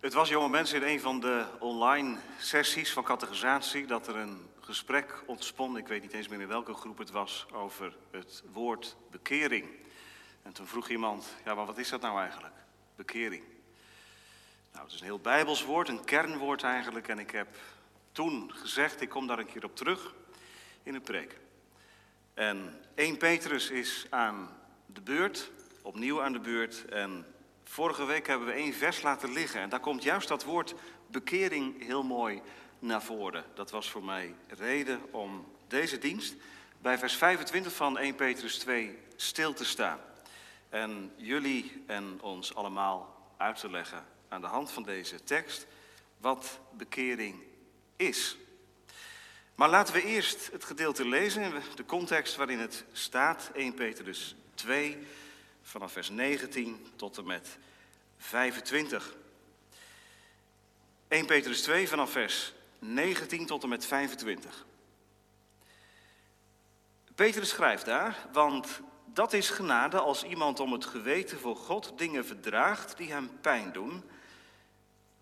Het was, jonge mensen, in een van de online sessies van categorisatie dat er een gesprek ontspon, ik weet niet eens meer in welke groep het was, over het woord bekering. En toen vroeg iemand, ja, maar wat is dat nou eigenlijk? Bekering. Nou, het is een heel bijbels woord, een kernwoord eigenlijk. En ik heb toen gezegd, ik kom daar een keer op terug in een preek. En 1 Petrus is aan de beurt, opnieuw aan de beurt. En vorige week hebben we één vers laten liggen. En daar komt juist dat woord bekering heel mooi naar voren. Dat was voor mij reden om deze dienst bij vers 25 van 1 Petrus 2 stil te staan. En jullie en ons allemaal uit te leggen aan de hand van deze tekst wat bekering is. Maar laten we eerst het gedeelte lezen, de context waarin het staat, 1 Petrus 2, vanaf vers 19 tot en met 25. 1 Petrus 2 vanaf vers 19 tot en met 25. Petrus schrijft daar, want dat is genade als iemand om het geweten voor God dingen verdraagt die hem pijn doen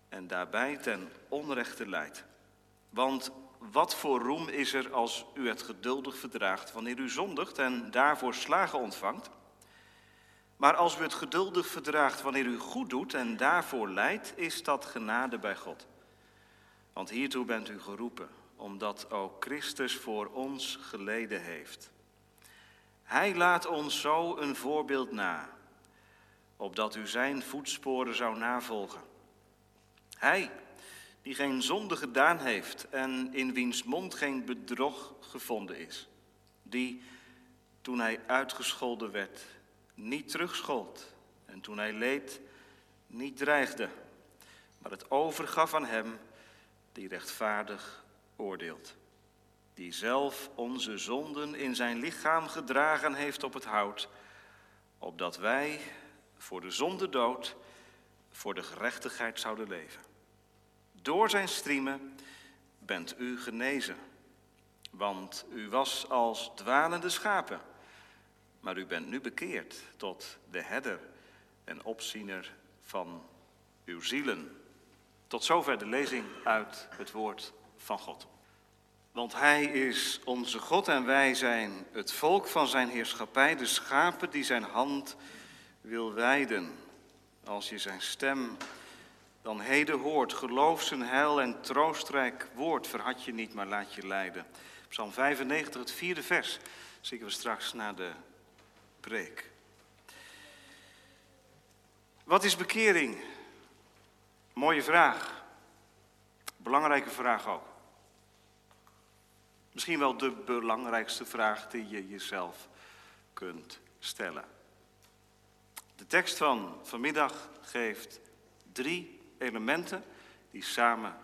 en daarbij ten onrechte leidt. Want wat voor roem is er als u het geduldig verdraagt wanneer u zondigt en daarvoor slagen ontvangt? Maar als u het geduldig verdraagt wanneer u goed doet en daarvoor lijdt, is dat genade bij God. Want hiertoe bent u geroepen, omdat ook Christus voor ons geleden heeft. Hij laat ons zo een voorbeeld na, opdat u zijn voetsporen zou navolgen. Hij, die geen zonde gedaan heeft en in wiens mond geen bedrog gevonden is, die, toen hij uitgescholden werd, niet terugschold en toen hij leed, niet dreigde, maar het overgaf aan hem die rechtvaardig oordeelt, die zelf onze zonden in zijn lichaam gedragen heeft op het hout, opdat wij voor de zonde dood, voor de gerechtigheid zouden leven. Door zijn striemen bent u genezen, want u was als dwalende schapen maar u bent nu bekeerd tot de herder en opziener van uw zielen. Tot zover de lezing uit het woord van God. Want Hij is onze God en wij zijn het volk van Zijn heerschappij, de schapen die Zijn hand wil wijden. Als je Zijn stem dan heden hoort, geloof Zijn heil en troostrijk woord, verhad je niet, maar laat je leiden. Psalm 95, het vierde vers, zingen we straks na de Wat is bekering? Mooie vraag. Belangrijke vraag ook. Misschien wel de belangrijkste vraag die je jezelf kunt stellen. De tekst van vanmiddag geeft drie elementen die samen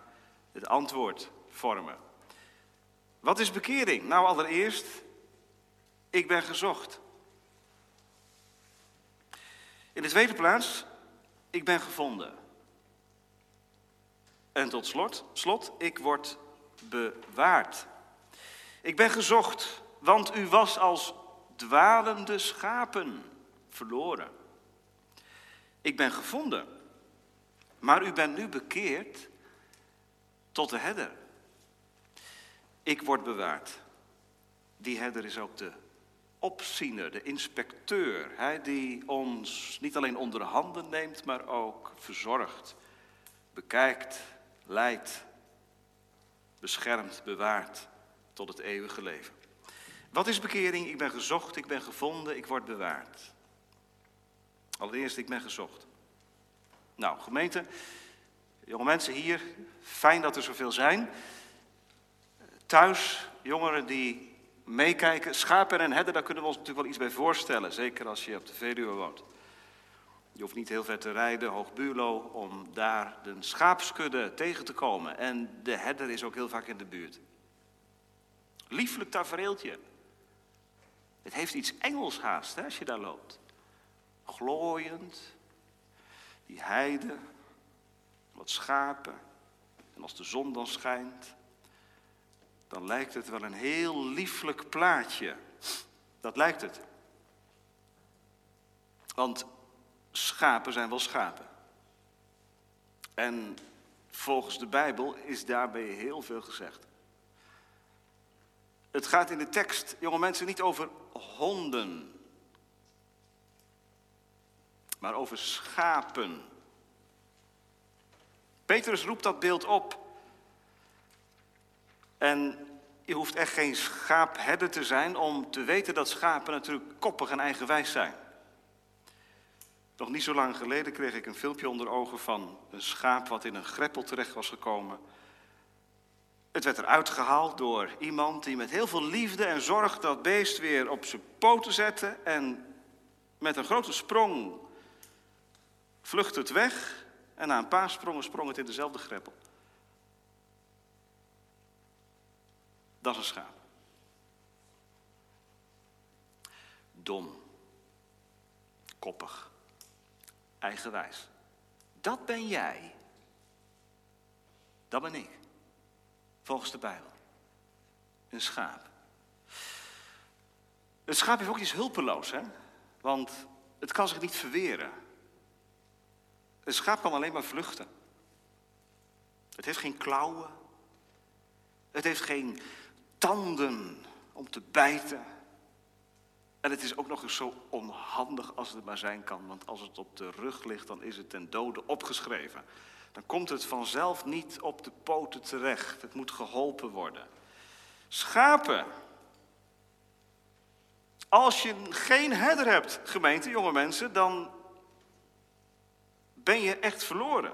het antwoord vormen. Wat is bekering? Nou, allereerst, ik ben gezocht. In de tweede plaats, ik ben gevonden. En tot slot, slot, ik word bewaard. Ik ben gezocht, want u was als dwalende schapen verloren. Ik ben gevonden, maar u bent nu bekeerd tot de herder. Ik word bewaard. Die herder is ook de opziener, de inspecteur, hij die ons niet alleen onder handen neemt, maar ook verzorgt, bekijkt, leidt, beschermt, bewaart tot het eeuwige leven. Wat is bekering? Ik ben gezocht, ik ben gevonden, ik word bewaard. Allereerst, ik ben gezocht. Nou, gemeente, jonge mensen hier, fijn dat er zoveel zijn. Thuis, jongeren die meekijken. Schapen en herder, daar kunnen we ons natuurlijk wel iets bij voorstellen. Zeker als je op de Veluwe woont. Je hoeft niet heel ver te rijden, Hoogbuurlo, om daar de schaapskudde tegen te komen. En de herder is ook heel vaak in de buurt. Lieflijk tafereeltje. Het heeft iets Engels haast hè, als je daar loopt. Glooiend, die heide, wat schapen. En als de zon dan schijnt, dan lijkt het wel een heel lieflijk plaatje. Dat lijkt het. Want schapen zijn wel schapen. En volgens de Bijbel is daarbij heel veel gezegd. Het gaat in de tekst, jonge mensen, niet over honden, maar over schapen. Petrus roept dat beeld op. En je hoeft echt geen schaapherder te zijn om te weten dat schapen natuurlijk koppig en eigenwijs zijn. Nog niet zo lang geleden kreeg ik een filmpje onder ogen van een schaap wat in een greppel terecht was gekomen. Het werd eruit gehaald door iemand die met heel veel liefde en zorg dat beest weer op zijn poten zette. En met een grote sprong vluchtte het weg. En na een paar sprongen sprong het in dezelfde greppel. Dat is een schaap. Dom. Koppig. Eigenwijs. Dat ben jij. Dat ben ik. Volgens de Bijbel. Een schaap. Een schaap is ook iets hulpeloos, hè? Want het kan zich niet verweren. Een schaap kan alleen maar vluchten. Het heeft geen klauwen. Het heeft geen tanden om te bijten. En het is ook nog eens zo onhandig als het maar zijn kan, want als het op de rug ligt, dan is het ten dode opgeschreven. Dan komt het vanzelf niet op de poten terecht. Het moet geholpen worden. Schapen. Als je geen herder hebt, gemeente, jonge mensen, dan ben je echt verloren.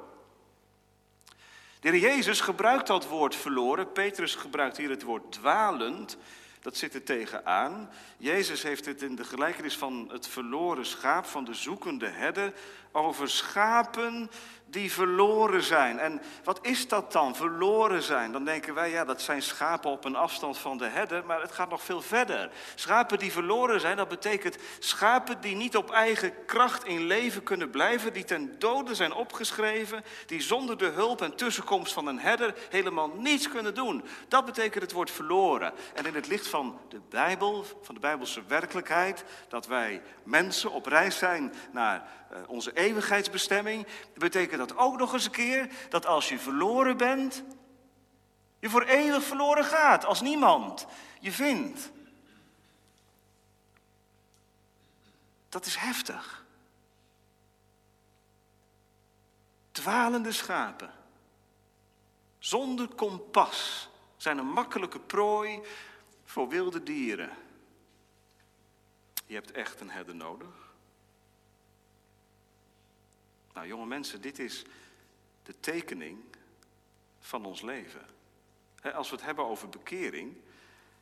De heer Jezus gebruikt dat woord verloren. Petrus gebruikt hier het woord dwalend. Dat zit er tegenaan. Jezus heeft het in de gelijkenis van het verloren schaap, van de zoekende herder, over schapen die verloren zijn. En wat is dat dan, verloren zijn? Dan denken wij, ja, dat zijn schapen op een afstand van de herder, maar het gaat nog veel verder. Schapen die verloren zijn, dat betekent schapen die niet op eigen kracht in leven kunnen blijven, die ten dode zijn opgeschreven, die zonder de hulp en tussenkomst van een herder helemaal niets kunnen doen. Dat betekent het woord verloren. En in het licht van de Bijbel, van de Bijbelse werkelijkheid, dat wij mensen op reis zijn naar onze eeuwigheidsbestemming, betekent dat ook nog eens een keer dat als je verloren bent, je voor eeuwig verloren gaat als niemand je vindt. Dat is heftig. Dwalende schapen, zonder kompas, zijn een makkelijke prooi voor wilde dieren. Je hebt echt een herder nodig. Nou, jonge mensen, dit is de tekening van ons leven. Als we het hebben over bekering,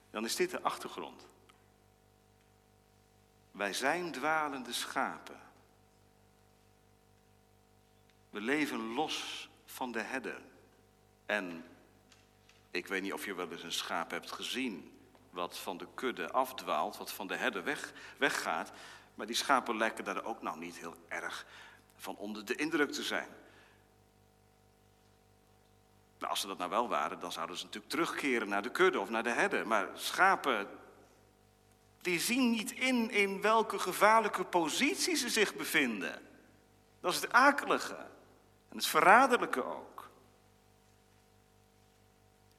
dan is dit de achtergrond. Wij zijn dwalende schapen. We leven los van de herder. En ik weet niet of je wel eens een schaap hebt gezien wat van de kudde afdwaalt, wat van de herder weg, weggaat. Maar die schapen lijken daar ook nog niet heel erg van onder de indruk te zijn. Nou, als ze dat nou wel waren, dan zouden ze natuurlijk terugkeren naar de kudde of naar de herder. Maar schapen, die zien niet in in welke gevaarlijke positie ze zich bevinden. Dat is het akelige en het verraderlijke ook.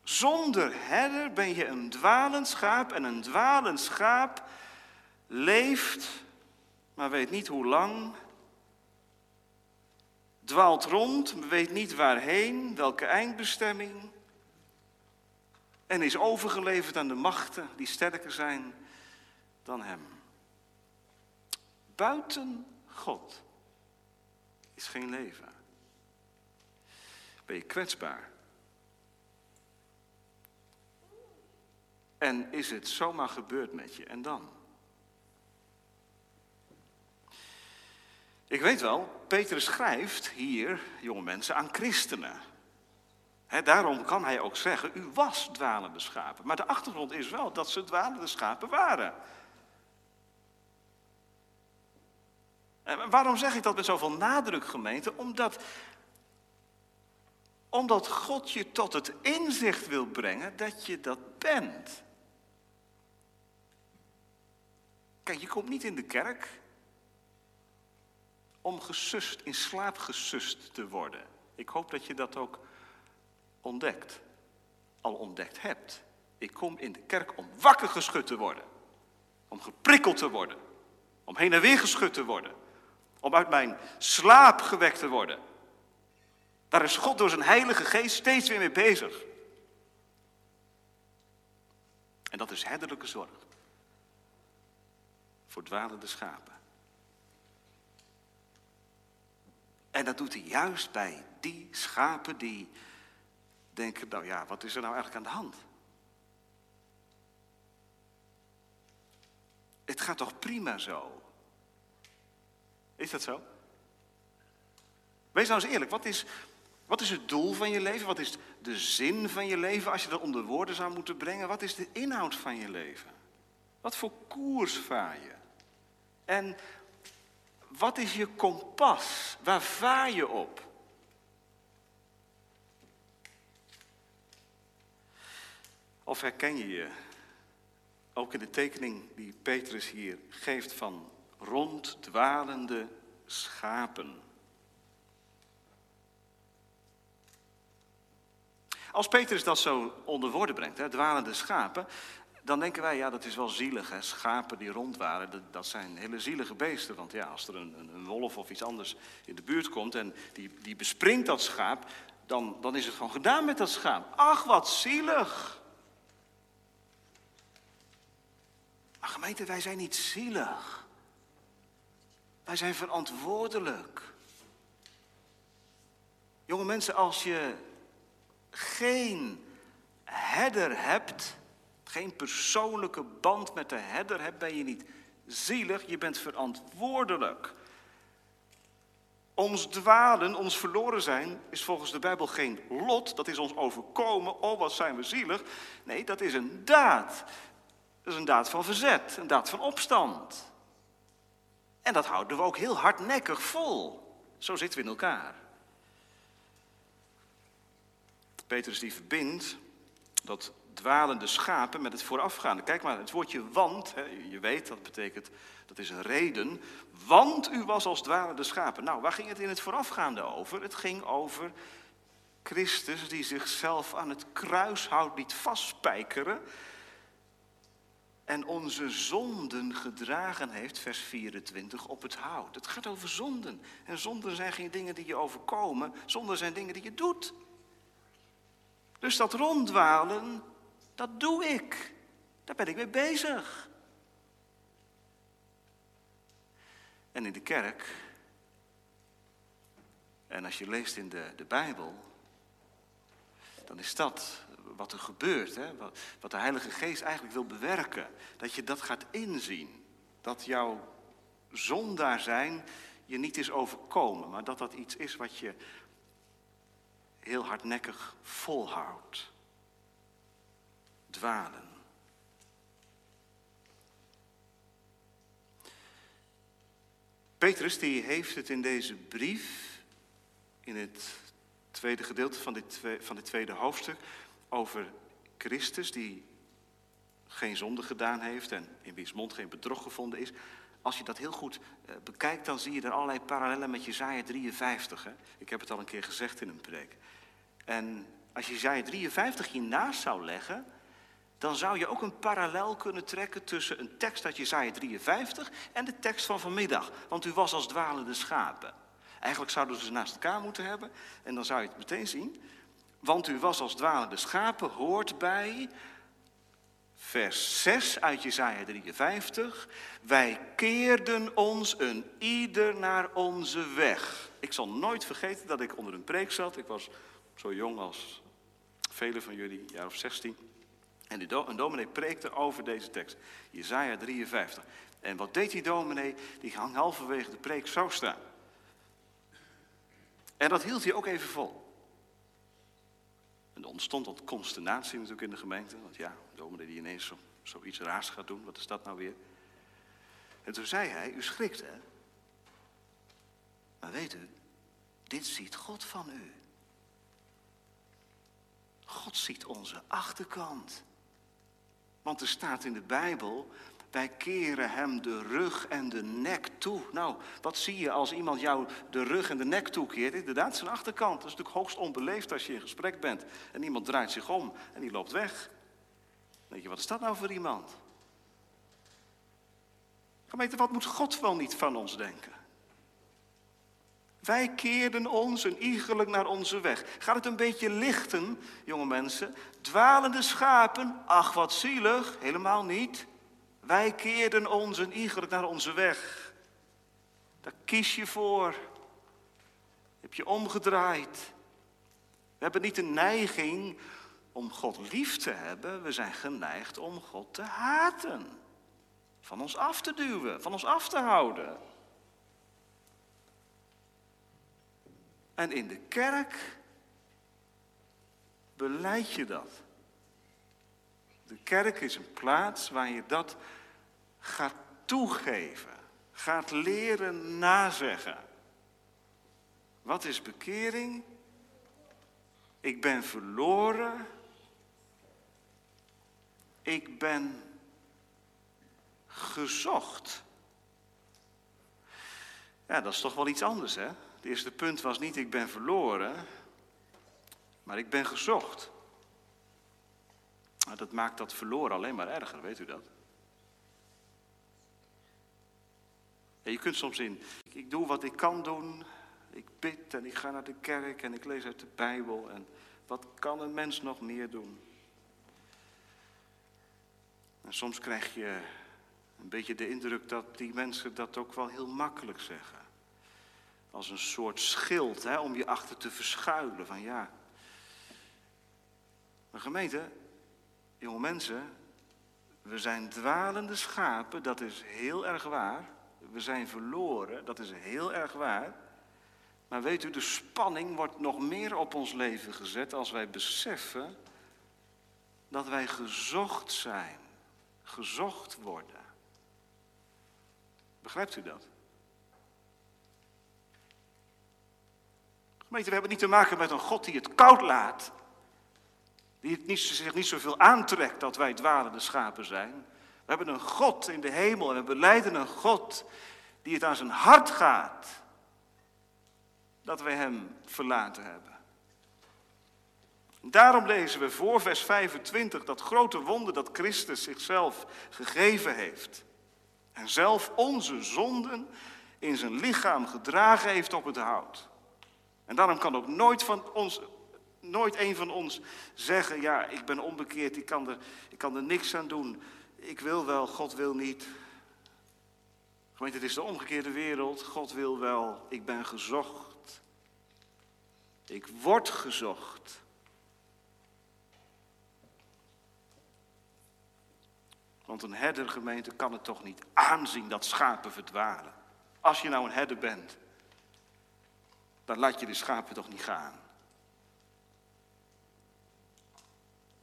Zonder herder ben je een dwalend schaap en een dwalend schaap leeft, maar weet niet hoe lang dwaalt rond, weet niet waarheen, welke eindbestemming. En is overgeleverd aan de machten die sterker zijn dan hem. Buiten God is geen leven. Ben je kwetsbaar? En is het zomaar gebeurd met je? En dan? Ik weet wel, Petrus schrijft hier, jonge mensen, aan christenen. daarom kan hij ook zeggen, u was dwalende schapen. Maar de achtergrond is wel dat ze dwalende schapen waren. En waarom zeg ik dat met zoveel nadruk, gemeente? Omdat, omdat God je tot het inzicht wil brengen dat je dat bent. Kijk, je komt niet in de kerk om gesust, in slaap gesust te worden. Ik hoop dat je dat ook ontdekt. Al ontdekt hebt. Ik kom in de kerk om wakker geschud te worden. Om geprikkeld te worden. Om heen en weer geschud te worden. Om uit mijn slaap gewekt te worden. Daar is God door zijn Heilige Geest steeds weer mee bezig. En dat is herderlijke zorg. Voor dwalende schapen. En dat doet hij juist bij die schapen die denken, nou ja, wat is er nou eigenlijk aan de hand? Het gaat toch prima zo? Is dat zo? Wees nou eens eerlijk, wat is, wat is het doel van je leven? Wat is de zin van je leven als je dat onder woorden zou moeten brengen? Wat is de inhoud van je leven? Wat voor koers vaar je? En wat is je kompas? Waar vaar je op? Of herken je je ook in de tekening die Petrus hier geeft van ronddwalende schapen? Als Petrus dat zo onder woorden brengt, hè, dwalende schapen, dan denken wij, ja, dat is wel zielig. Hè? Schapen die rond waren, dat, dat, zijn hele zielige beesten. Want ja, als er een, een, wolf of iets anders in de buurt komt en die, die bespringt dat schaap, dan, dan is het gewoon gedaan met dat schaap. Ach, wat zielig. Maar gemeente, wij zijn niet zielig. Wij zijn verantwoordelijk. Jonge mensen, als je geen herder hebt, geen persoonlijke band met de herder hebt, ben je niet zielig, je bent verantwoordelijk. Ons dwalen, ons verloren zijn, is volgens de Bijbel geen lot, dat is ons overkomen, oh wat zijn we zielig. Nee, dat is een daad. Dat is een daad van verzet, een daad van opstand. En dat houden we ook heel hardnekkig vol. Zo zitten we in elkaar. Petrus die verbindt dat dwalende schapen met het voorafgaande. Kijk maar, het woordje want, hè, je weet, dat betekent, dat is een reden. Want u was als dwalende schapen. Nou, waar ging het in het voorafgaande over? Het ging over Christus die zichzelf aan het kruishout liet vastspijkeren en onze zonden gedragen heeft, vers 24, op het hout. Het gaat over zonden. En zonden zijn geen dingen die je overkomen, zonden zijn dingen die je doet. Dus dat ronddwalen, dat doe ik. Daar ben ik mee bezig. En in de kerk, en als je leest in de, de Bijbel, dan is dat wat er gebeurt. Hè? Wat, wat de Heilige Geest eigenlijk wil bewerken. Dat je dat gaat inzien. Dat jouw zondaar zijn je niet is overkomen, maar dat dat iets is wat je heel hardnekkig volhoudt. Dwalen. Petrus die heeft het in deze brief, in het tweede gedeelte van dit, van tweede hoofdstuk, over Christus die geen zonde gedaan heeft en in wiens mond geen bedrog gevonden is. Als je dat heel goed eh, bekijkt, dan zie je er allerlei parallellen met Jezaja 53. Hè? Ik heb het al een keer gezegd in een preek. En als je Jezaja 53 hiernaast zou leggen, dan zou je ook een parallel kunnen trekken tussen een tekst uit Jezaja 53 en de tekst van vanmiddag. Want u was als dwalende schapen. Eigenlijk zouden ze naast elkaar moeten hebben en dan zou je het meteen zien. Want u was als dwalende schapen, hoort bij vers 6 uit Jezaja 53. Wij keerden ons een ieder naar onze weg. Ik zal nooit vergeten dat ik onder een preek zat. Ik was zo jong als velen van jullie, jaar of 16. En een dominee preekte over deze tekst, Jezaja 53. En wat deed die dominee? Die hang halverwege de preek zo staan. En dat hield hij ook even vol. En er ontstond wat consternatie natuurlijk in de gemeente. Want ja, de dominee die ineens zo, zoiets raars gaat doen, wat is dat nou weer? En toen zei hij, u schrikt hè. Maar weet u, dit ziet God van u. God ziet onze achterkant. Want er staat in de Bijbel, Wij keren hem de rug en de nek toe. Nou, wat zie je als iemand jou de rug en de nek toekeert? Inderdaad, zijn achterkant. Dat is natuurlijk hoogst onbeleefd als je in gesprek bent. En iemand draait zich om en die loopt weg. Dan denk je, wat is dat nou voor iemand? Gemeente, wat moet God wel niet van ons denken? Wij keerden ons een iegelijk naar onze weg. Gaat het een beetje lichten, jonge mensen? Dwalende schapen, ach wat zielig, helemaal niet. Wij keerden ons een iegelijk naar onze weg. Daar kies je voor. Heb je omgedraaid. We hebben niet de neiging om God lief te hebben. We zijn geneigd om God te haten. Van ons af te duwen, van ons af te houden. En in de kerk beleid je dat. De kerk is een plaats waar je dat gaat toegeven, gaat leren nazeggen. Wat is bekering? Ik ben verloren. Ik ben gezocht. Ja, dat is toch wel iets anders, hè? Het eerste punt was niet ik ben verloren, maar ik ben gezocht. Dat maakt dat verloren alleen maar erger, weet u dat? je kunt soms in, ik doe wat ik kan doen, ik bid en ik ga naar de kerk en ik lees uit de Bijbel en wat kan een mens nog meer doen? En soms krijg je een beetje de indruk dat die mensen dat ook wel heel makkelijk zeggen. Als een soort schild hè, om je achter te verschuilen. Van ja. Maar gemeente, jonge mensen, we zijn dwalende schapen, dat is heel erg waar. We zijn verloren, dat is heel erg waar. Maar weet u, de spanning wordt nog meer op ons leven gezet als wij beseffen dat wij gezocht zijn, gezocht worden. Begrijpt u dat? Gemeente, we hebben niet te maken met een God die het koud laat. Die het niet, zich niet zoveel aantrekt dat wij dwalende schapen zijn. We hebben een God in de hemel en we beleiden een God die het aan zijn hart gaat dat wij hem verlaten hebben. Daarom lezen we voor vers 25 dat grote wonder dat Christus zichzelf gegeven heeft. En zelf onze zonden in zijn lichaam gedragen heeft op het hout. En daarom kan ook nooit, van ons, nooit een van ons zeggen, ja, ik ben onbekeerd, ik kan, er, ik kan er niks aan doen. Ik wil wel, God wil niet. Gemeente, het is de omgekeerde wereld. God wil wel, ik ben gezocht. Ik word gezocht. Want een herdergemeente kan het toch niet aanzien dat schapen verdwalen. Als je nou een herder bent, dan laat je de schapen toch niet gaan.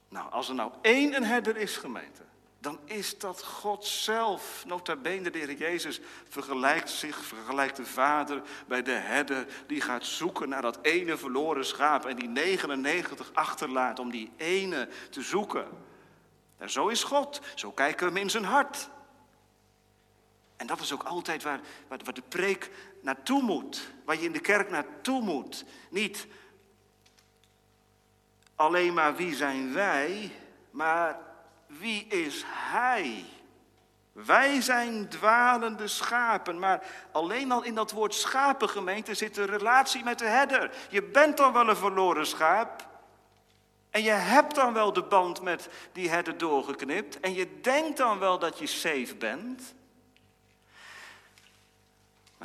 Nou, als er nou één herder is, gemeente, dan is dat God zelf. Nota bene, de Heer Jezus vergelijkt zich, vergelijkt de Vader bij de herder die gaat zoeken naar dat ene verloren schaap en die 99 achterlaat om die ene te zoeken. En zo is God, zo kijken we hem in zijn hart. En dat is ook altijd waar, de preek naartoe moet. Waar je in de kerk naartoe moet. Niet alleen maar wie zijn wij, maar wie is hij? Wij zijn dwalende schapen, maar alleen al in dat woord schapengemeente zit een relatie met de herder. Je bent dan wel een verloren schaap. En je hebt dan wel de band met die herder doorgeknipt. En je denkt dan wel dat je safe bent.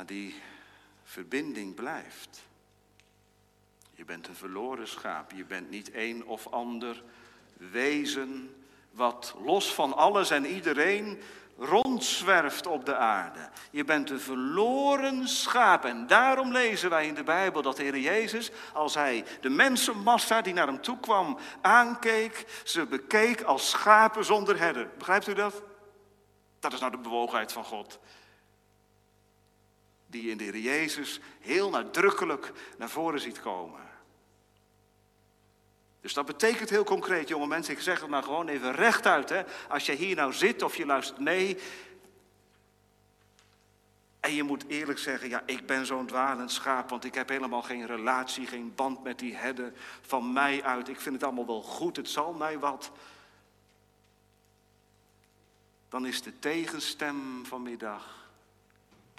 Maar die verbinding blijft. Je bent een verloren schaap. Je bent niet een of ander wezen wat los van alles en iedereen rondzwerft op de aarde. Je bent een verloren schaap. En daarom lezen wij in de Bijbel dat de Heer Jezus, als hij de mensenmassa die naar hem toe kwam aankeek, ze bekeek als schapen zonder herder. Begrijpt u dat? Dat is nou de bewogenheid van God die je in de Heer Jezus heel nadrukkelijk naar voren ziet komen. Dus dat betekent heel concreet, jonge mensen, ik zeg het maar gewoon even rechtuit. Hè? Als je hier nou zit of je luistert mee. En je moet eerlijk zeggen, ja, ik ben zo'n dwalend schaap, want ik heb helemaal geen relatie, geen band met die herder van mij uit. Ik vind het allemaal wel goed, het zal mij wat. Dan is de tegenstem vanmiddag,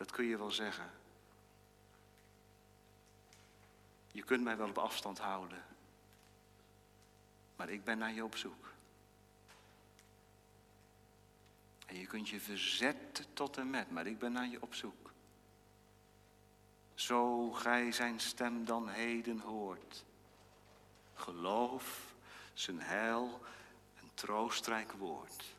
dat kun je wel zeggen. Je kunt mij wel op afstand houden. Maar ik ben naar je op zoek. En je kunt je verzetten tot en met, maar ik ben naar je op zoek. Zo gij zijn stem dan heden hoort. Geloof zijn heil en troostrijk woord.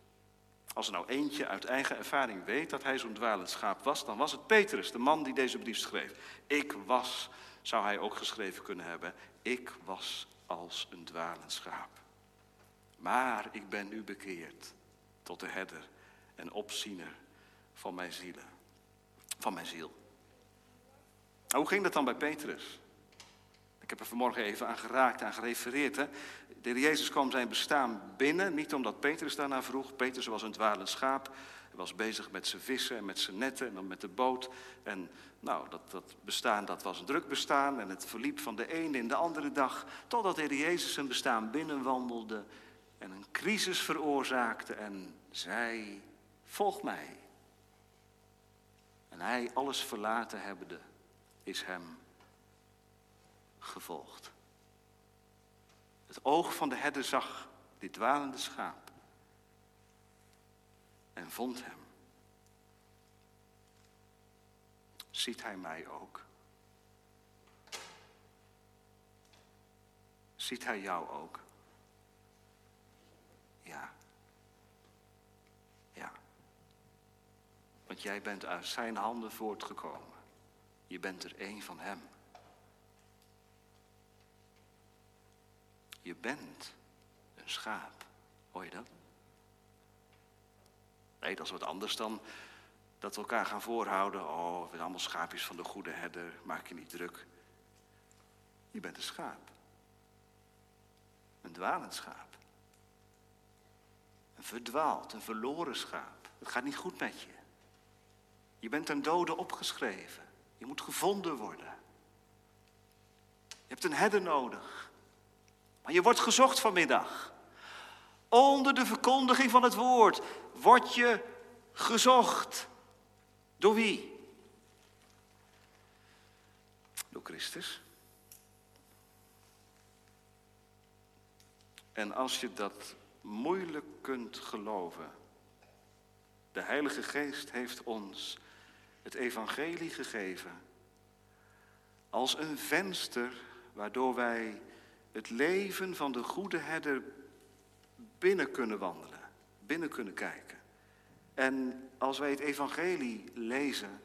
Als er nou eentje uit eigen ervaring weet dat hij zo'n dwalend schaap was, dan was het Petrus, de man die deze brief schreef. Ik was, zou hij ook geschreven kunnen hebben, ik was als een dwalend schaap. Maar ik ben nu bekeerd tot de herder en opziener van mijn zielen, van mijn ziel. Nou, hoe ging dat dan bij Petrus? Ik heb er vanmorgen even aan geraakt, aan gerefereerd. Hè? De Jezus kwam zijn bestaan binnen, niet omdat Petrus daarna vroeg. Petrus was een dwalend schaap. Hij was bezig met zijn vissen en met zijn netten en dan met de boot. En nou, dat, dat bestaan dat was een druk bestaan en het verliep van de ene in de andere dag. Totdat de Jezus zijn bestaan binnenwandelde en een crisis veroorzaakte en zei, volg mij. En hij alles verlaten hebbende, is hem gevolgd. Het oog van de herder zag dit dwalende schaap en vond hem. Ziet hij mij ook? Ziet hij jou ook? Ja. Ja. Want jij bent uit zijn handen voortgekomen. Je bent er één van hem. Je bent een schaap. Hoor je dat? Nee, dat is wat anders dan dat we elkaar gaan voorhouden. Oh, we zijn allemaal schaapjes van de goede herder, maak je niet druk. Je bent een schaap. Een dwalend schaap. Een verdwaald, een verloren schaap. Het gaat niet goed met je. Je bent een dode opgeschreven. Je moet gevonden worden. Je hebt een herder nodig. Maar je wordt gezocht vanmiddag. Onder de verkondiging van het woord word je gezocht. Door wie? Door Christus. En als je dat moeilijk kunt geloven, de Heilige Geest heeft ons het evangelie gegeven als een venster waardoor wij het leven van de goede herder binnen kunnen wandelen, binnen kunnen kijken. En als wij het evangelie lezen,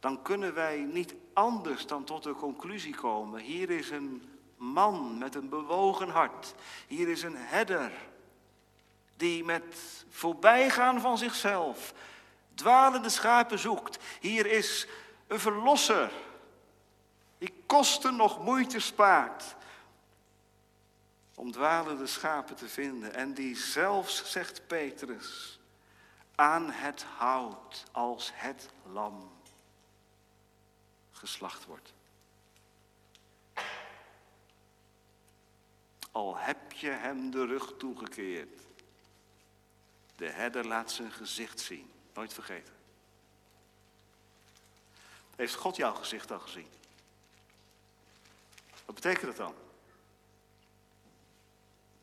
dan kunnen wij niet anders dan tot de conclusie komen. Hier is een man met een bewogen hart. Hier is een herder die met voorbijgaan van zichzelf dwalende schapen zoekt. Hier is een verlosser die kosten nog moeite spaart om dwalende schapen te vinden. En die zelfs, zegt Petrus, aan het hout als het lam geslacht wordt. Al heb je hem de rug toegekeerd. De herder laat zijn gezicht zien. Nooit vergeten. Heeft God jouw gezicht al gezien? Wat betekent dat dan?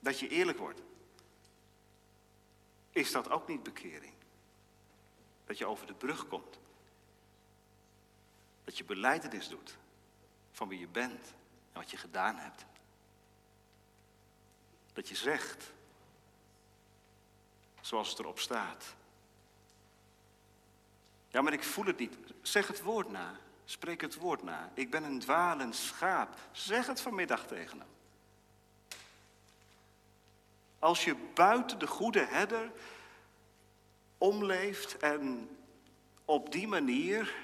Dat je eerlijk wordt. Is dat ook niet bekering? Dat je over de brug komt. Dat je beleidenis doet van wie je bent en wat je gedaan hebt. Dat je zegt, zoals het erop staat. Ja, maar ik voel het niet. Zeg het woord na. Spreek het woord na. Ik ben een dwalend schaap. Zeg het vanmiddag tegen hem. Als je buiten de goede herder omleeft en op die manier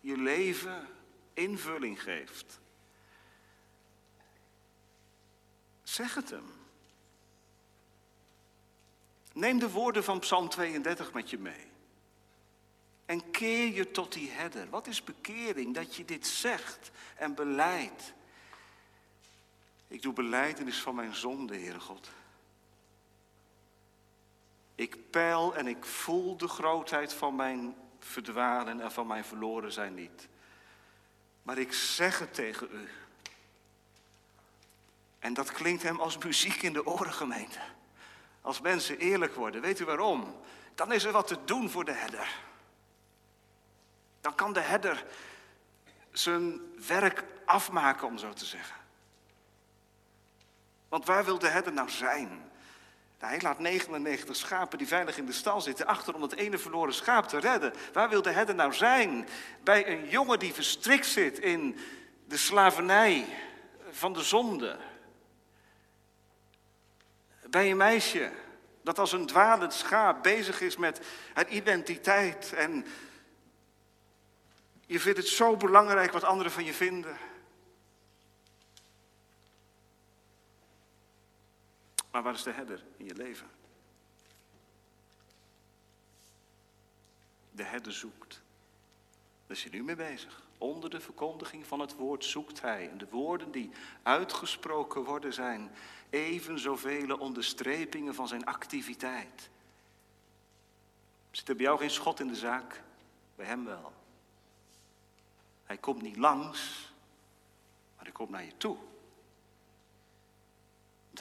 je leven invulling geeft. Zeg het hem. Neem de woorden van Psalm 32 met je mee. En keer je tot die herder. Wat is bekering? Dat je dit zegt en beleidt. Ik doe beleidenis van mijn zonde, Heere God. Ik peil en ik voel de grootheid van mijn verdwalen en van mijn verloren zijn niet. Maar ik zeg het tegen u. En dat klinkt hem als muziek in de oren, gemeente. Als mensen eerlijk worden, weet u waarom? Dan is er wat te doen voor de herder. Dan kan de herder zijn werk afmaken, om zo te zeggen. Want waar wil de herder nou zijn? Nou, hij laat 99 schapen die veilig in de stal zitten achter om het ene verloren schaap te redden. Waar wil de herder nou zijn? Bij een jongen die verstrikt zit in de slavernij van de zonde. Bij een meisje dat als een dwalend schaap bezig is met haar identiteit en je vindt het zo belangrijk wat anderen van je vinden. Maar waar is de herder in je leven? De herder zoekt. Daar is hij nu mee bezig. Onder de verkondiging van het woord zoekt hij. En de woorden die uitgesproken worden zijn even zoveel onderstrepingen van zijn activiteit. Zit er bij jou geen schot in de zaak? Bij hem wel. Hij komt niet langs, maar hij komt naar je toe.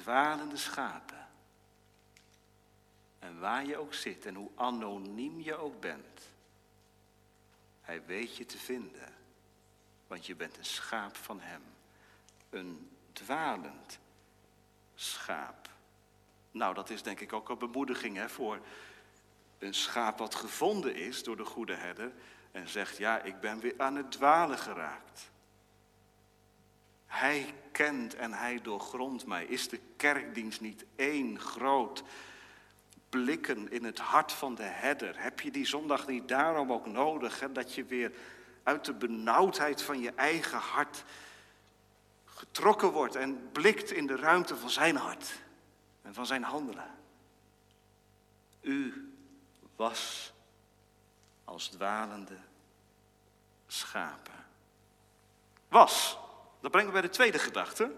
Dwalende schapen. En waar je ook zit en hoe anoniem je ook bent, hij weet je te vinden, want je bent een schaap van hem. Een dwalend schaap. Nou, dat is denk ik ook een bemoediging hè, voor een schaap wat gevonden is door de goede herder en zegt, ja, ik ben weer aan het dwalen geraakt. Hij kent en hij doorgrondt mij. Is de kerkdienst niet één groot blikken in het hart van de herder? Heb je die zondag niet daarom ook nodig, dat je weer uit de benauwdheid van je eigen hart getrokken wordt en blikt in de ruimte van zijn hart en van zijn handelen. U was als dwalende schapen. Was, dat brengen we bij de tweede gedachte,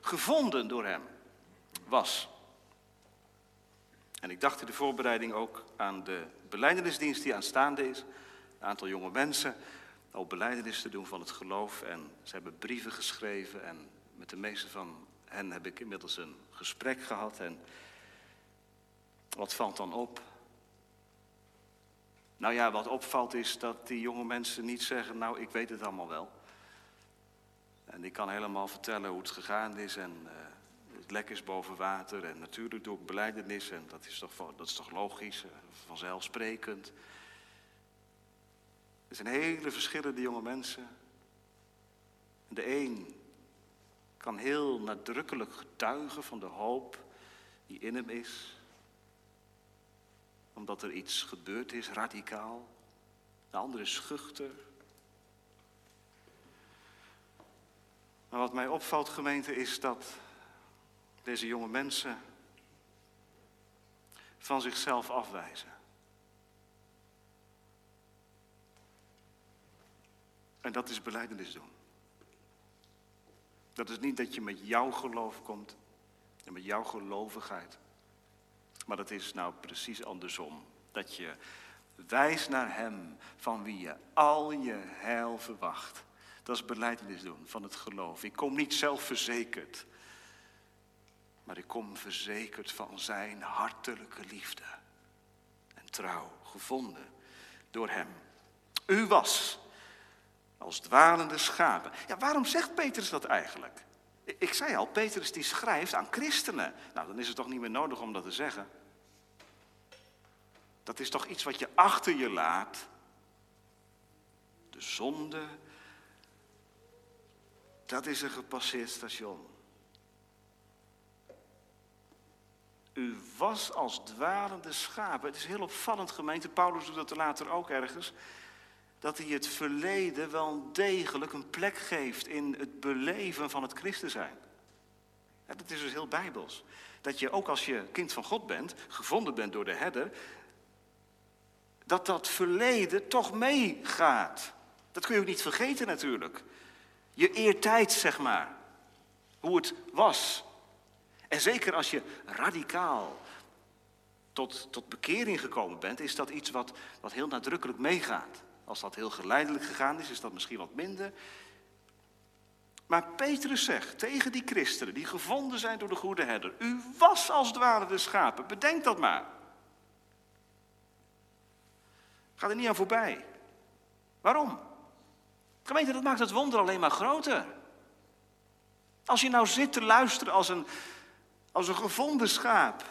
gevonden door hem. Was. En ik dacht in de voorbereiding ook aan de beleidenisdienst die aanstaande is. Een aantal jonge mensen al beleidenis te doen van het geloof. En ze hebben brieven geschreven en met de meeste van hen heb ik inmiddels een gesprek gehad. En wat valt dan op? Nou ja, wat opvalt is dat die jonge mensen niet zeggen, nou ik weet het allemaal wel. En ik kan helemaal vertellen hoe het gegaan is en uh, het lek is boven water. En natuurlijk doe ik beleidenis en dat is toch, dat is toch logisch, uh, vanzelfsprekend. Er zijn hele verschillende jonge mensen. De een kan heel nadrukkelijk getuigen van de hoop die in hem is. Omdat er iets gebeurd is, radicaal. De andere is schuchter. Wat mij opvalt, gemeente, is dat deze jonge mensen van zichzelf afwijzen. En dat is beleidenis doen. Dat is niet dat je met jouw geloof komt en met jouw gelovigheid. Maar dat is nou precies andersom. Dat je wijst naar Hem van wie je al je heil verwacht. Dat is beleidenis doen van het geloof. Ik kom niet zelfverzekerd, maar ik kom verzekerd van Zijn hartelijke liefde en trouw, gevonden door Hem. U was als dwalende schapen. Ja, waarom zegt Petrus dat eigenlijk? Ik zei al, Petrus die schrijft aan christenen. Nou, dan is het toch niet meer nodig om dat te zeggen. Dat is toch iets wat je achter je laat. De zonde, dat is een gepasseerd station. U was als dwalende schapen. Het is heel opvallend, gemeente. Paulus doet dat later ook ergens dat hij het verleden wel degelijk een plek geeft in het beleven van het christen zijn. Dat is dus heel bijbels. Dat je ook als je kind van God bent, gevonden bent door de herder, dat dat verleden toch meegaat. Dat kun je ook niet vergeten natuurlijk. Je eertijd, zeg maar. Hoe het was. En zeker als je radicaal tot, tot bekering gekomen bent, is dat iets wat, wat heel nadrukkelijk meegaat. Als dat heel geleidelijk gegaan is, is dat misschien wat minder. Maar Petrus zegt tegen die christenen die gevonden zijn door de goede herder: U was als dwalen de schapen, bedenk dat maar. Ga er niet aan voorbij. Waarom? Gemeente, dat maakt het wonder alleen maar groter. Als je nou zit te luisteren als een, als een gevonden schaap,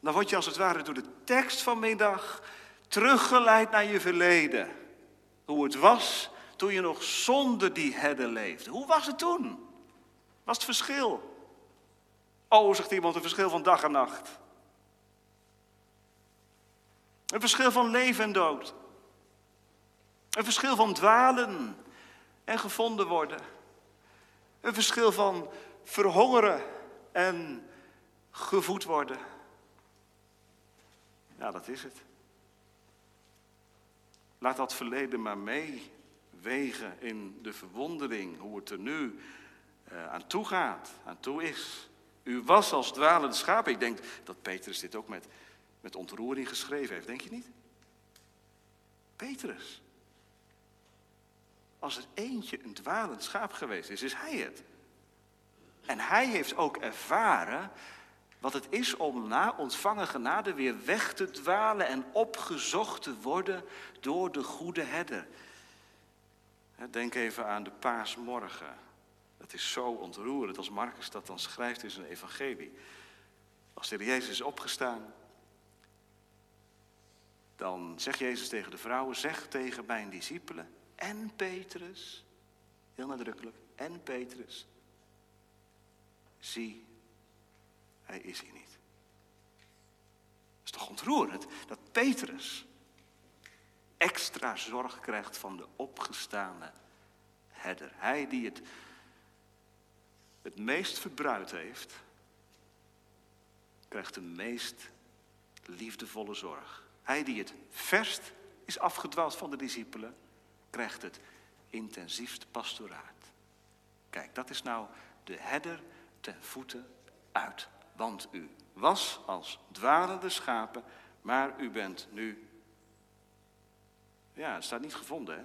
dan word je als het ware door de tekst vanmiddag teruggeleid naar je verleden. Hoe het was toen je nog zonder die herder leefde. Hoe was het toen? Was het verschil? Oh, zegt iemand, een verschil van dag en nacht. Een verschil van leven en dood. Een verschil van dwalen en gevonden worden. Een verschil van verhongeren en gevoed worden. Ja, dat is het. Laat dat verleden maar meewegen in de verwondering hoe het er nu uh, aan toe gaat, aan toe is. U was als dwalende schapen. Ik denk dat Petrus dit ook met, met ontroering geschreven heeft, denk je niet? Petrus. Als er eentje een dwalend schaap geweest is, is hij het. En hij heeft ook ervaren wat het is om na ontvangen genade weer weg te dwalen en opgezocht te worden door de goede herder. Denk even aan de paasmorgen. Het is zo ontroerend als Marcus dat dan schrijft in zijn evangelie. Als de Jezus is opgestaan, dan zegt Jezus tegen de vrouwen, zeg tegen mijn discipelen en Petrus, heel nadrukkelijk, en Petrus, zie, hij is hier niet. Het is toch ontroerend dat Petrus extra zorg krijgt van de opgestane herder. Hij die het, het meest verbruid heeft, krijgt de meest liefdevolle zorg. Hij die het verst is afgedwaald van de discipelen, krijgt het intensiefst pastoraat. Kijk, dat is nou de herder ten voeten uit. Want u was als dwalende schapen, maar u bent nu. Ja, het staat niet gevonden, hè?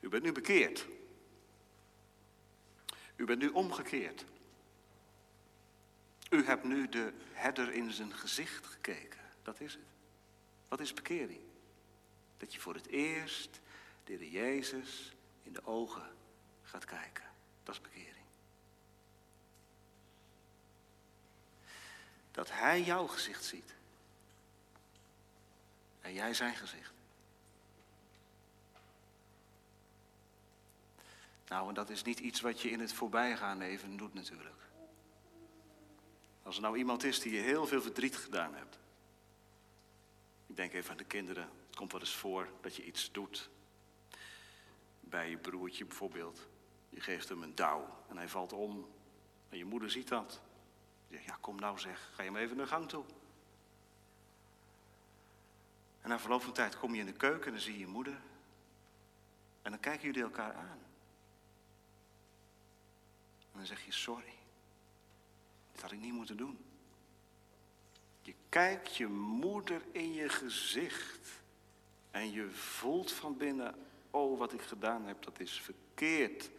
U bent nu bekeerd. U bent nu omgekeerd. U hebt nu de herder in zijn gezicht gekeken. Dat is het. Wat is bekering? Dat je voor het eerst de Heer Jezus in de ogen gaat kijken. Dat is bekering. Dat Hij jouw gezicht ziet. En jij zijn gezicht. Nou, en dat is niet iets wat je in het voorbijgaan even doet natuurlijk. Als er nou iemand is die je heel veel verdriet gedaan hebt. Ik denk even aan de kinderen. Komt wel eens voor dat je iets doet. Bij je broertje bijvoorbeeld. Je geeft hem een douw en hij valt om. En je moeder ziet dat. Je zegt, ja kom nou zeg, ga je hem even naar de gang toe. En na verloop van tijd kom je in de keuken en dan zie je je moeder. En dan kijken jullie elkaar aan. En dan zeg je, sorry. Dit had ik niet moeten doen. Je kijkt je moeder in je gezicht. En je voelt van binnen, oh wat ik gedaan heb, dat is verkeerd.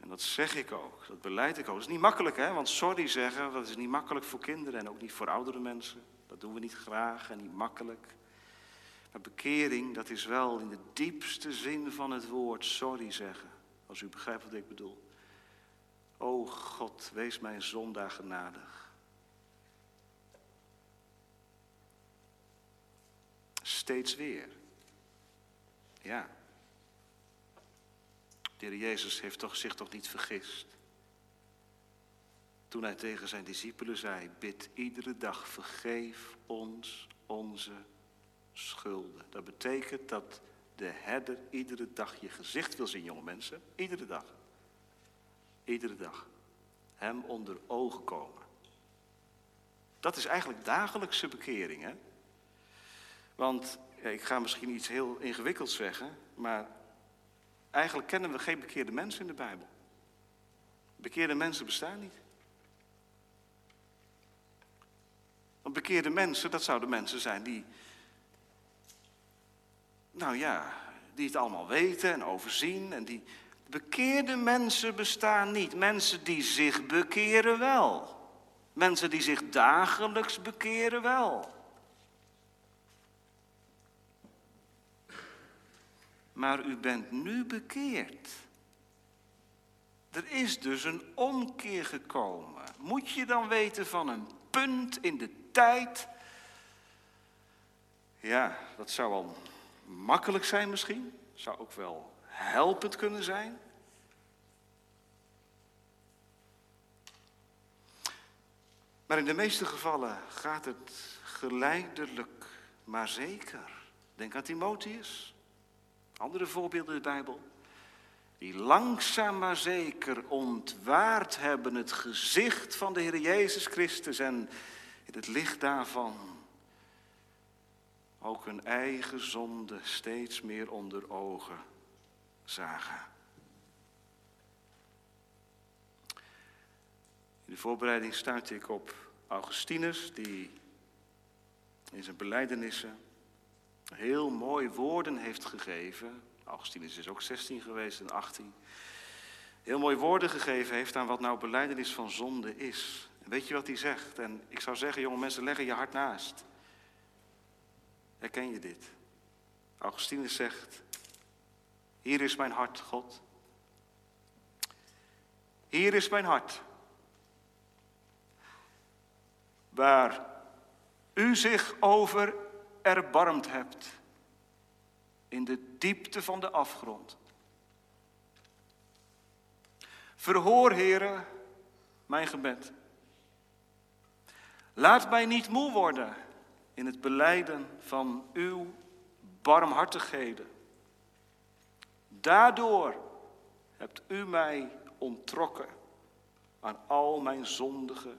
En dat zeg ik ook, dat beleid ik ook. Dat is niet makkelijk, hè? want sorry zeggen, dat is niet makkelijk voor kinderen en ook niet voor oudere mensen. Dat doen we niet graag en niet makkelijk. Maar bekering, dat is wel in de diepste zin van het woord sorry zeggen. Als u begrijpt wat ik bedoel. O God, wees mijn zondaar genadig. Steeds weer. Ja. De heer Jezus heeft toch, zich toch niet vergist. Toen hij tegen zijn discipelen zei, bid iedere dag, vergeef ons onze schulden. Dat betekent dat de herder iedere dag je gezicht wil zien, jonge mensen. Iedere dag. Iedere dag. Hem onder ogen komen. Dat is eigenlijk dagelijkse bekering, hè? Want ik ga misschien iets heel ingewikkelds zeggen, maar eigenlijk kennen we geen bekeerde mensen in de Bijbel. Bekeerde mensen bestaan niet. Want bekeerde mensen, dat zouden mensen zijn die, nou ja, die het allemaal weten en overzien. En die bekeerde mensen bestaan niet. Mensen die zich bekeren wel. Mensen die zich dagelijks bekeren wel. Maar u bent nu bekeerd. Er is dus een omkeer gekomen. Moet je dan weten van een punt in de tijd? Ja, dat zou wel makkelijk zijn misschien. Zou ook wel helpend kunnen zijn. Maar in de meeste gevallen gaat het geleidelijk, maar zeker. Denk aan Timotheus. Andere voorbeelden in de Bijbel. Die langzaam maar zeker ontwaard hebben het gezicht van de Heer Jezus Christus en in het licht daarvan ook hun eigen zonde steeds meer onder ogen zagen. In de voorbereiding stuitte ik op Augustinus, die in zijn belijdenissen heel mooi woorden heeft gegeven. Augustinus is ook 16 geweest en 18. Heel mooi woorden gegeven heeft aan wat nou beleidenis van zonde is. En weet je wat hij zegt? En ik zou zeggen, jonge mensen, leggen je hart naast. Herken je dit? Augustinus zegt, hier is mijn hart, God. Hier is mijn hart. Waar u zich over erbarmd hebt. In de diepte van de afgrond. Verhoor, heren, mijn gebed. Laat mij niet moe worden in het beleiden van uw barmhartigheden. Daardoor hebt u mij ontrokken aan al mijn zondige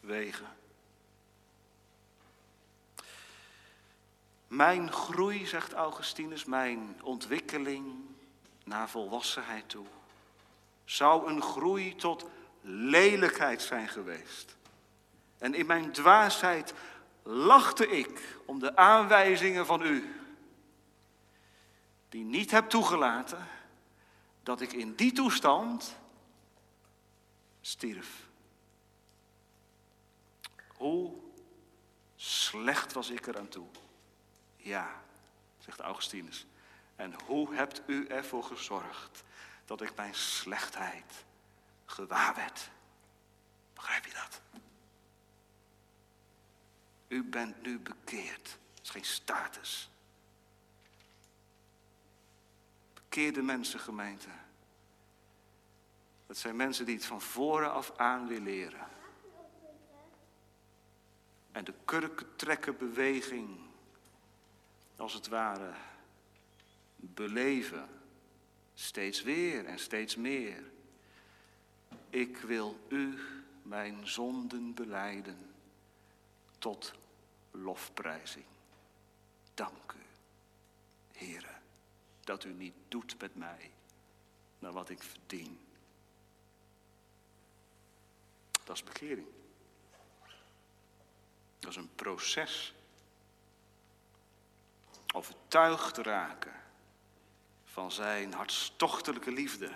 wegen. Mijn groei, zegt Augustinus, mijn ontwikkeling naar volwassenheid toe, zou een groei tot lelijkheid zijn geweest. En in mijn dwaasheid lachte ik om de aanwijzingen van u, die niet heb toegelaten dat ik in die toestand stierf. Hoe slecht was ik eraan toe. Ja, zegt Augustinus. En hoe hebt u ervoor gezorgd dat ik mijn slechtheid gewaar werd? Begrijp je dat? U bent nu bekeerd. Dat is geen status. Bekeerde mensen, gemeente. Dat zijn mensen die het van voren af aan willen leren. En de kurkentrekken beweging, als het ware, beleven. Steeds weer en steeds meer. Ik wil u mijn zonden beleiden tot lofprijzing. Dank u, Heere, dat u niet doet met mij naar wat ik verdien. Dat is bekering. Dat is een proces. Overtuigd raken van zijn hartstochtelijke liefde.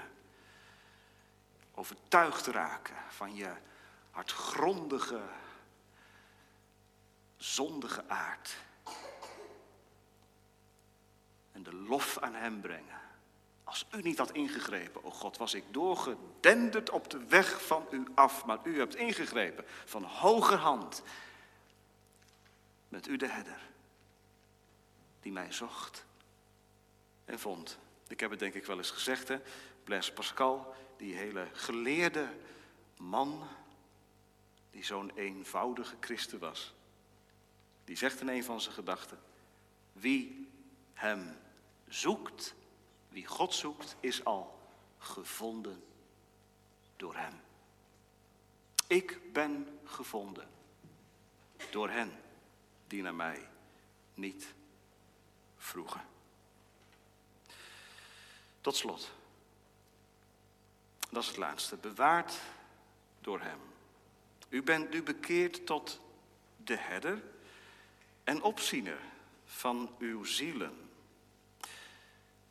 Overtuigd raken van je hartgrondige zondige aard. En de lof aan Hem brengen. Als u niet had ingegrepen, o God, was ik doorgedenderd op de weg van u af. Maar u hebt ingegrepen van hoger hand. Met u de herder. Die mij zocht en vond. Ik heb het denk ik wel eens gezegd, hè. Blaise Pascal, die hele geleerde man. Die zo'n eenvoudige christen was. Die zegt in een van zijn gedachten, wie hem zoekt, wie God zoekt, is al gevonden door Hem. Ik ben gevonden door hen die naar mij niet vroegen. Tot slot. Dat is het laatste. Bewaard door Hem. U bent nu bekeerd tot de herder en opziener van uw zielen.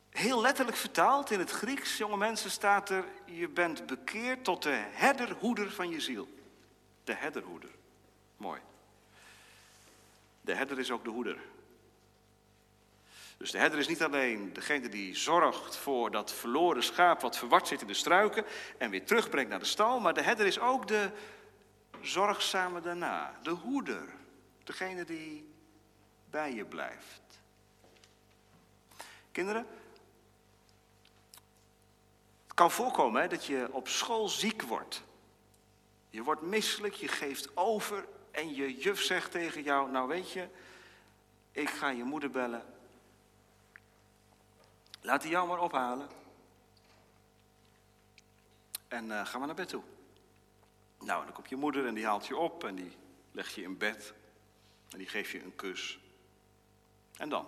Heel letterlijk vertaald in het Grieks, jonge mensen, staat er: Je bent bekeerd tot de herderhoeder van je ziel. De herderhoeder. Mooi. De herder is ook de hoeder. Dus de herder is niet alleen degene die zorgt voor dat verloren schaap wat verward zit in de struiken en weer terugbrengt naar de stal, maar de herder is ook de zorgzame daarna, de hoeder, degene die bij je blijft. Kinderen, het kan voorkomen hè, dat je op school ziek wordt. Je wordt misselijk, je geeft over en je juf zegt tegen jou, nou weet je, ik ga je moeder bellen. Laat die jou maar ophalen. En uh, ga maar naar bed toe. Nou, dan komt je moeder en die haalt je op en die legt je in bed. En die geeft je een kus. En dan?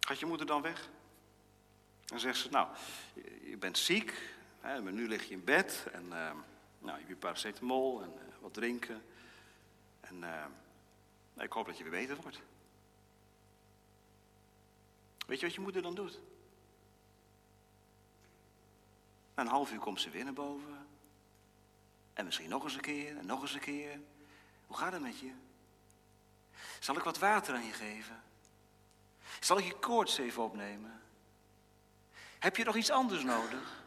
Gaat je moeder dan weg? Dan zegt ze, nou, je bent ziek, hè, maar nu lig je in bed en... Uh, nou, je hebt paracetamol en uh, wat drinken. En uh, ik hoop dat je weer beter wordt. Weet je wat je moeder dan doet? Na een half uur komt ze weer naar boven. En misschien nog eens een keer en nog eens een keer. Hoe gaat het met je? Zal ik wat water aan je geven? Zal ik je koorts even opnemen? Heb je nog iets anders nodig?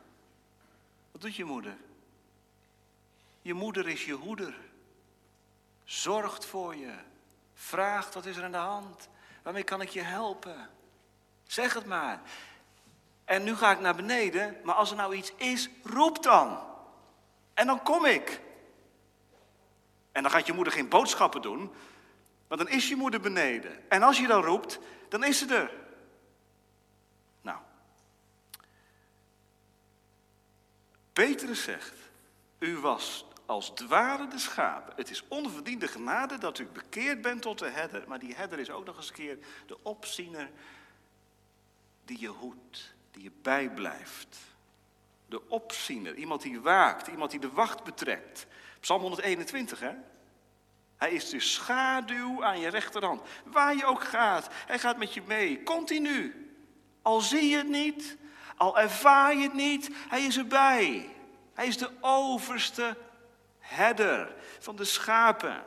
Wat doet je moeder? Je moeder is je hoeder. Zorgt voor je. Vraagt wat is er aan de hand. Waarmee kan ik je helpen? Zeg het maar. En nu ga ik naar beneden, maar als er nou iets is, roep dan. En dan kom ik. En dan gaat je moeder geen boodschappen doen, want dan is je moeder beneden. En als je dan roept, dan is ze er. Nou. Petrus zegt, u was als dwalen de schapen. Het is onverdiende genade dat u bekeerd bent tot de herder. Maar die herder is ook nog eens een keer de opziener die je hoedt, die je bijblijft. De opziener, iemand die waakt, iemand die de wacht betrekt. Psalm 121, hè? Hij is de schaduw aan je rechterhand. Waar je ook gaat, hij gaat met je mee, continu. Al zie je het niet, al ervaar je het niet, hij is erbij. Hij is de overste herder van de schapen.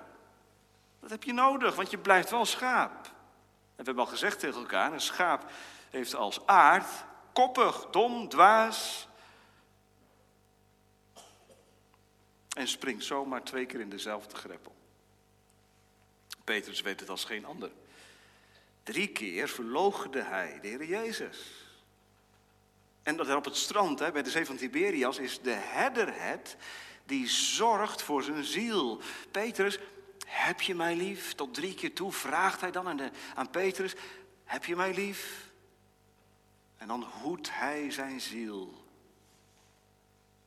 Dat heb je nodig, want je blijft wel schaap. En we hebben al gezegd tegen elkaar, een schaap heeft als aard koppig, dom, dwaas. En springt zomaar twee keer in dezelfde greppel. Petrus weet het als geen ander. Drie keer verloochende hij de Heer Jezus. En dat er op het strand, hè, bij de zee van Tiberias, is de herder het die zorgt voor zijn ziel. Petrus, heb je mij lief? Tot drie keer toe vraagt hij dan aan, aan Petrus, heb je mij lief? En dan hoedt hij zijn ziel.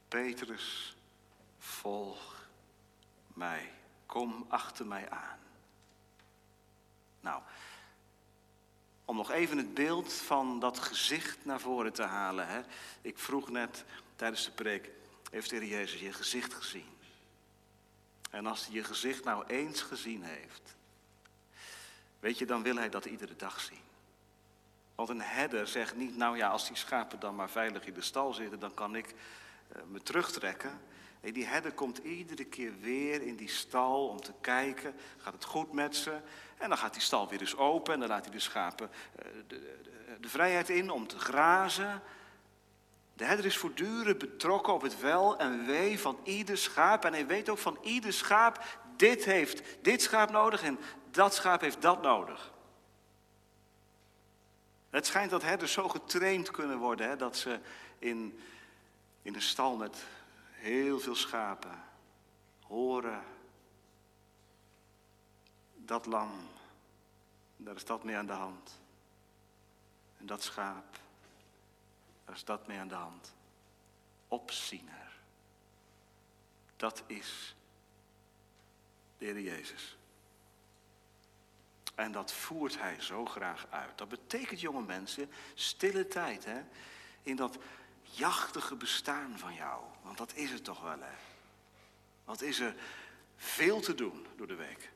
Petrus, volg mij, kom achter mij aan. Nou, om nog even het beeld van dat gezicht naar voren te halen. Hè? Ik vroeg net tijdens de preek, heeft de Heer Jezus je gezicht gezien? En als hij je gezicht nou eens gezien heeft, weet je, dan wil hij dat iedere dag zien. Want een herder zegt niet, nou ja, als die schapen dan maar veilig in de stal zitten, dan kan ik uh, me terugtrekken. Die herder komt iedere keer weer in die stal om te kijken, gaat het goed met ze? En dan gaat die stal weer eens open en dan laat hij de schapen uh, de, de, de vrijheid in om te grazen. De herder is voortdurend betrokken op het wel en wee van ieder schaap. En hij weet ook van ieder schaap, dit heeft dit schaap nodig en dat schaap heeft dat nodig. Het schijnt dat herders zo getraind kunnen worden hè, dat ze in, in een stal met heel veel schapen horen dat lam, daar is dat mee aan de hand. En dat schaap, daar is dat mee aan de hand. Opziener. Dat is de Heer Jezus. En dat voert hij zo graag uit. Dat betekent, jonge mensen, stille tijd. Hè? In dat jachtige bestaan van jou. Want dat is het toch wel, hè? Wat is er veel te doen door de week.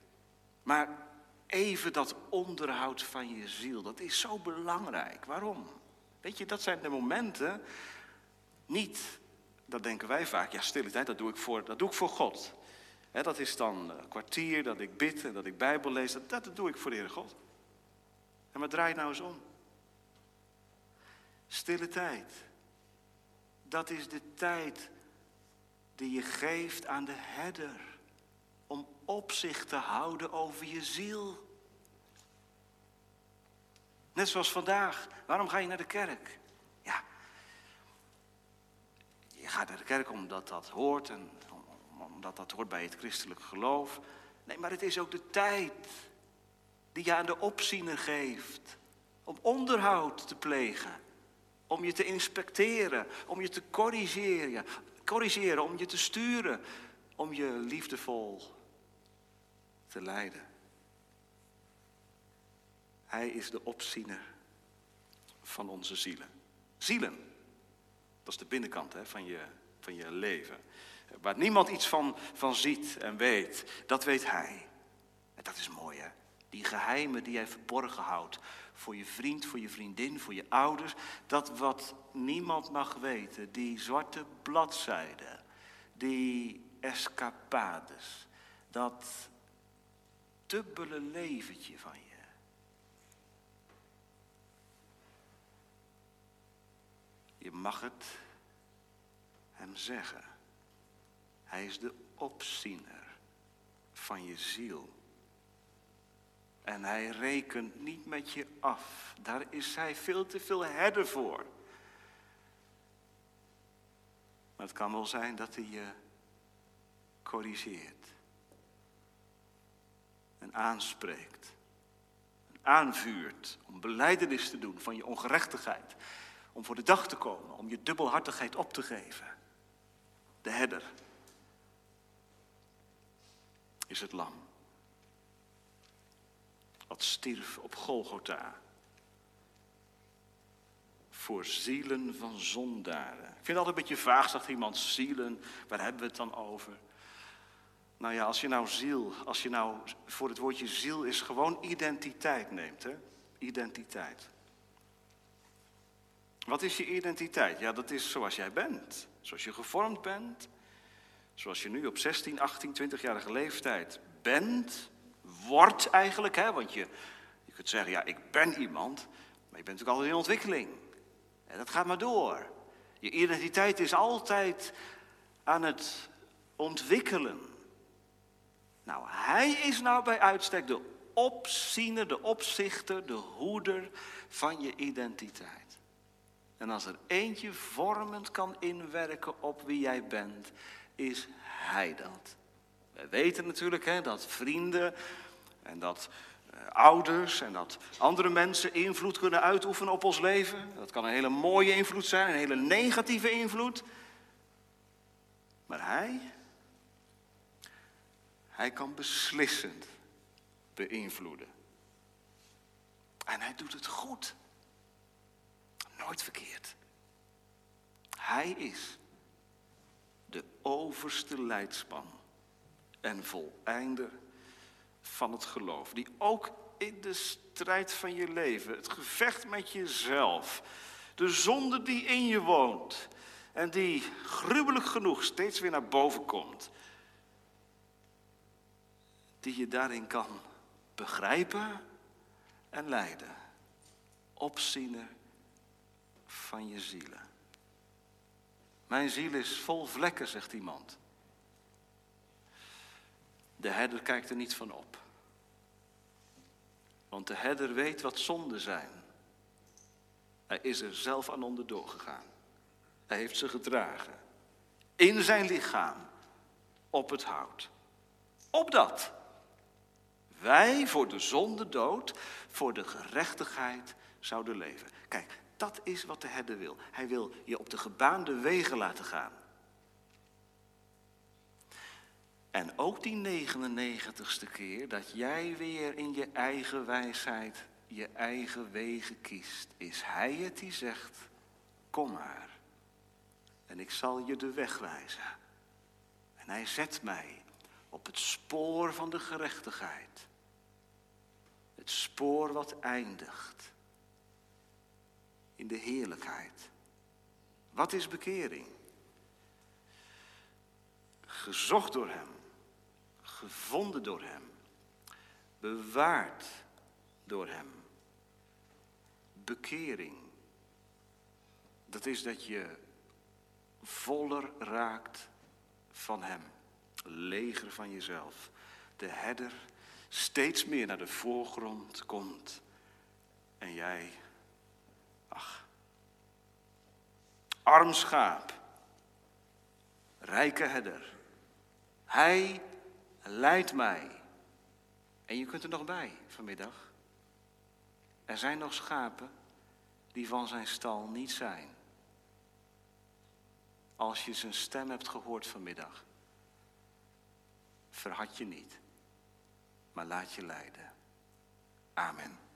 Maar even dat onderhoud van je ziel, dat is zo belangrijk. Waarom? Weet je, dat zijn de momenten, niet, dat denken wij vaak, ja, stille tijd, dat doe ik voor, dat doe ik voor God dat is dan een kwartier dat ik bid en dat ik Bijbel lees. Dat, doe ik voor de Heere God. En maar draai nou eens om. Stille tijd. Dat is de tijd die je geeft aan de herder. Om opzicht te houden over je ziel. Net zoals vandaag. Waarom ga je naar de kerk? Ja. Je gaat naar de kerk omdat dat hoort en omdat dat hoort bij het christelijk geloof. Nee, maar het is ook de tijd die je aan de opziener geeft. Om onderhoud te plegen. Om je te inspecteren. Om je te corrigeren. Corrigeren, om je te sturen. Om je liefdevol te leiden. Hij is de opziener van onze zielen. Zielen, dat is de binnenkant hè, van, je, van je leven. Waar niemand iets van, van ziet en weet, dat weet hij. En dat is mooi hè. Die geheimen die hij verborgen houdt. Voor je vriend, voor je vriendin, voor je ouders. Dat wat niemand mag weten. Die zwarte bladzijden. Die escapades. Dat dubbele leventje van je. Je mag het hem zeggen. Hij is de opziener van je ziel. En hij rekent niet met je af. Daar is hij veel te veel herder voor. Maar het kan wel zijn dat hij je corrigeert. En aanspreekt. En aanvuurt om beleidenis te doen van je ongerechtigheid. Om voor de dag te komen, om je dubbelhartigheid op te geven. De herder is het lam. Wat stierf op Golgotha. Voor zielen van zondaren. Ik vind het altijd een beetje vaag, zegt iemand, zielen, waar hebben we het dan over? Nou ja, als je nou ziel, als je nou voor het woordje ziel is gewoon identiteit neemt, hè? Identiteit. Wat is je identiteit? Ja, dat is zoals jij bent, zoals je gevormd bent, Zoals je nu op 16, 18, 20-jarige leeftijd bent, wordt eigenlijk, hè, want je, je kunt zeggen, ja, ik ben iemand, maar je bent natuurlijk altijd in ontwikkeling. En dat gaat maar door. Je identiteit is altijd aan het ontwikkelen. Nou, hij is nou bij uitstek de opziener, de opzichter, de hoeder van je identiteit. En als er eentje vormend kan inwerken op wie jij bent, is hij dat. Wij weten natuurlijk hè, dat vrienden en dat uh, ouders en dat andere mensen invloed kunnen uitoefenen op ons leven. Dat kan een hele mooie invloed zijn, een hele negatieve invloed. Maar hij, hij kan beslissend beïnvloeden. En hij doet het goed. Nooit verkeerd. Hij is de overste leidsman en voleinder van het geloof. Die ook in de strijd van je leven, het gevecht met jezelf, de zonde die in je woont en die gruwelijk genoeg steeds weer naar boven komt, die je daarin kan begrijpen en leiden. Opziener van je zielen. Mijn ziel is vol vlekken, zegt iemand. De herder kijkt er niet van op. Want de herder weet wat zonden zijn. Hij is er zelf aan onderdoor gegaan. Hij heeft ze gedragen. In zijn lichaam. Op het hout. Opdat wij voor de zonde dood, voor de gerechtigheid zouden leven. Kijk, dat is wat de herder wil. Hij wil je op de gebaande wegen laten gaan. En ook die 99ste keer dat jij weer in je eigen wijsheid je eigen wegen kiest, is Hij het die zegt, kom maar. En ik zal je de weg wijzen. En Hij zet mij op het spoor van de gerechtigheid. Het spoor wat eindigt in de heerlijkheid. Wat is bekering? Gezocht door Hem, gevonden door Hem, bewaard door Hem. Bekering, dat is dat je voller raakt van Hem, leger van jezelf. De herder steeds meer naar de voorgrond komt en jij Ach, arm schaap, rijke herder. Hij leidt mij. En je kunt er nog bij vanmiddag. Er zijn nog schapen die van zijn stal niet zijn. Als je zijn stem hebt gehoord vanmiddag, verhad je niet, maar laat je leiden. Amen.